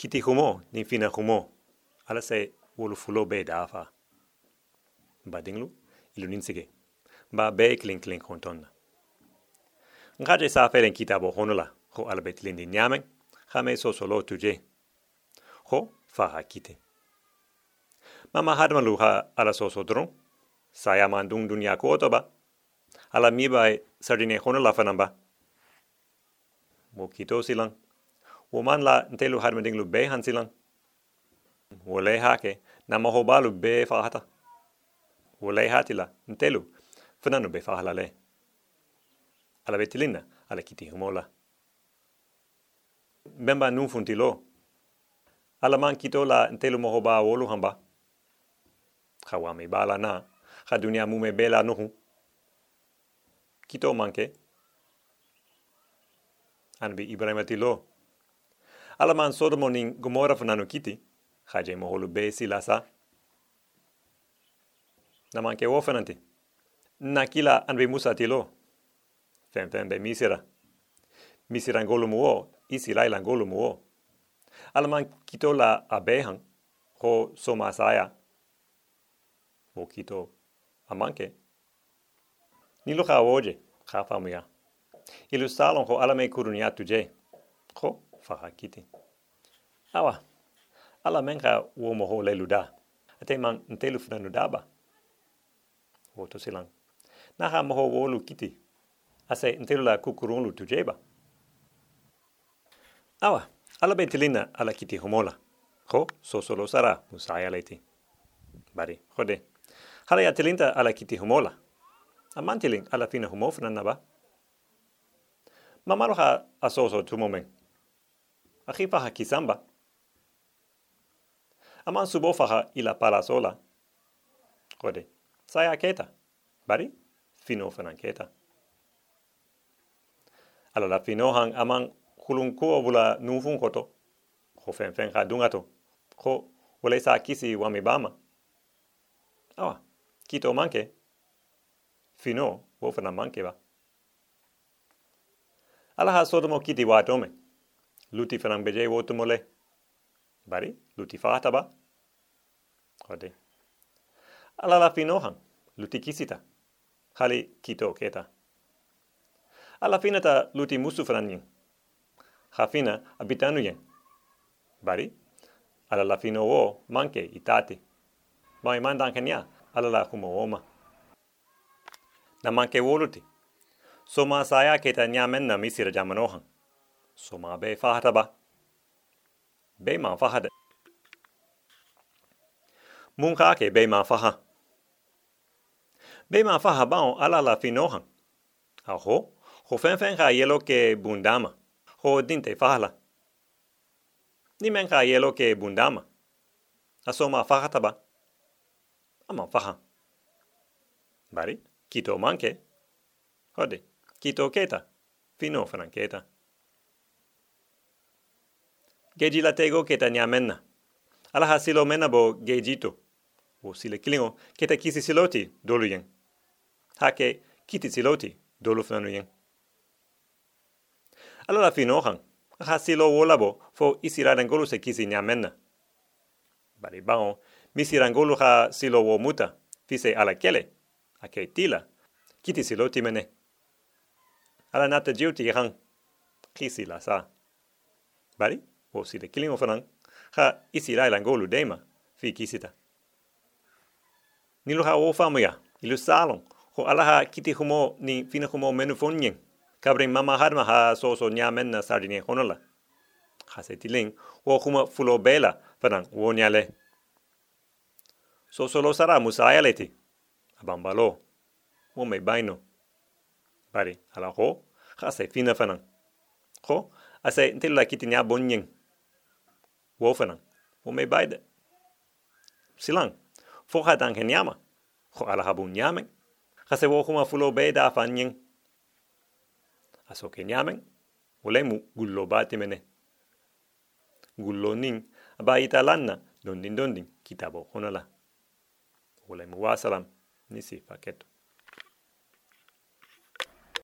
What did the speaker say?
kiti humo ni fina humo. Ala se wolu fulo be dafa ba dinglu ilu ninsige. Ba be kling kling kontonna ngaje sa feren kitabo honola ho ala betlindi nyamen khame so solo tuje. Ho fa ha kite. Mama hadma lu ha ala so so dron. Saya mandung dunya ko ba ala mi bai sardine honula fanamba mo kito silang wo man la ntelu hadma dinglu be han silang. Wo le hake na mo balu be fa hata. Wo le hatila ntelu fananu be fa hala le ala betilina ala kiti humola bemba nun funti lo ala man kito la ntelu mo ba wolu hamba. Khawa me bala na kha dunia mu me bela no kito manke anbi ibrahima ala man sodomo nin gomora fananu kiti khaje mo holu be silasa na manke wo fananti na anbi musa tilo fen fen be misira. Misira ngolu mo isi laila ngolu mo ala man kito la abehan ho soma saya. Amanke ni lo kha famuya. Ilu salon ho ala me kurunya tuje ho kiti. Awa ala menga wo mo ho le luda. Ate man ntelu funa nudaba wo to silang. Na ha mo ho wo lu kiti. Ase ntelu la kukurun lu tujeba awa ala betilina ala kiti homola. Ho so solo sara musaya leti bari hode hala ya tilinta ala kiti homola. Amantiling ala fina homofna naba mamalo ha asoso tu akhifa ha kisamba. Aman subo fa ila pala sola. Hode saya keta. Bari fino fana keta. Ala la fino hang aman kulun ko bula nufun koto. Ko fen fen ha dungato. Ko wala sa kisi wa mi bama. Awa kito manke. Fino wo fana manke ba. Ala ha sodomo kiti wa tome luti fana beje wo to mole bari luti fata ba ode ala la fino han luti kisita hali kito keta ala finata luti musu fana nyin hafina abitanu yen. Bari, ala la fino wo manke itati. Ma i mandan kenya ala la humo oma. Na manke woluti. Soma saya keta nyamen na misira jamanohan. Soma be fahata ba. Be ma fahada. Mun ke be ma faha. Be ma faha ba ala la finohan. Aho, ho fen fen ka yelo ke bundama ho dinte fahala. Ni men ka yelo ke bundama. Aso ma fahata ba. Ama faha. Bari, kito manke. Hode, kito keta. Fino fanan keta. Geji la tego keta nyamenna. Ala ha silo mena bo gejito. O sile kilingo keta kisi siloti dolu yen. Hake kiti siloti dolu fnanu yen. Ala la fino han ha silo wolabo fo isira dangolu se kisi nyamenna bari bao misirangolu ha silo wo muta fise ala kele. Ake tila kiti siloti timene ala nata jiuti han kisi la sa. Bari wo sile kilingo fanan ha isira ngolu dema fi kisita nilu ha wo famuya ilu salon ho ala ha kiti humo ni fina humo menu fonyen kabri mama harma ha so so nyamen na sardine honola ha se tiling wo kuma fulo bela fanan wo nyale so so lo sara musaya leti abambalo wo me baino bari ala ho ha se fina fanan ho ase ntil la kiti nya bonyen Wolfenang. Waarmee beide. Silang. Foga dan ken yama. Go ala habun yamen. wo wohuma fulo beda fanyen Aso ken yamen. mu gullo batimene. Gullo nin. Abaita lanna. don din Kitabo honala. Ulemu wasalam. Nisi.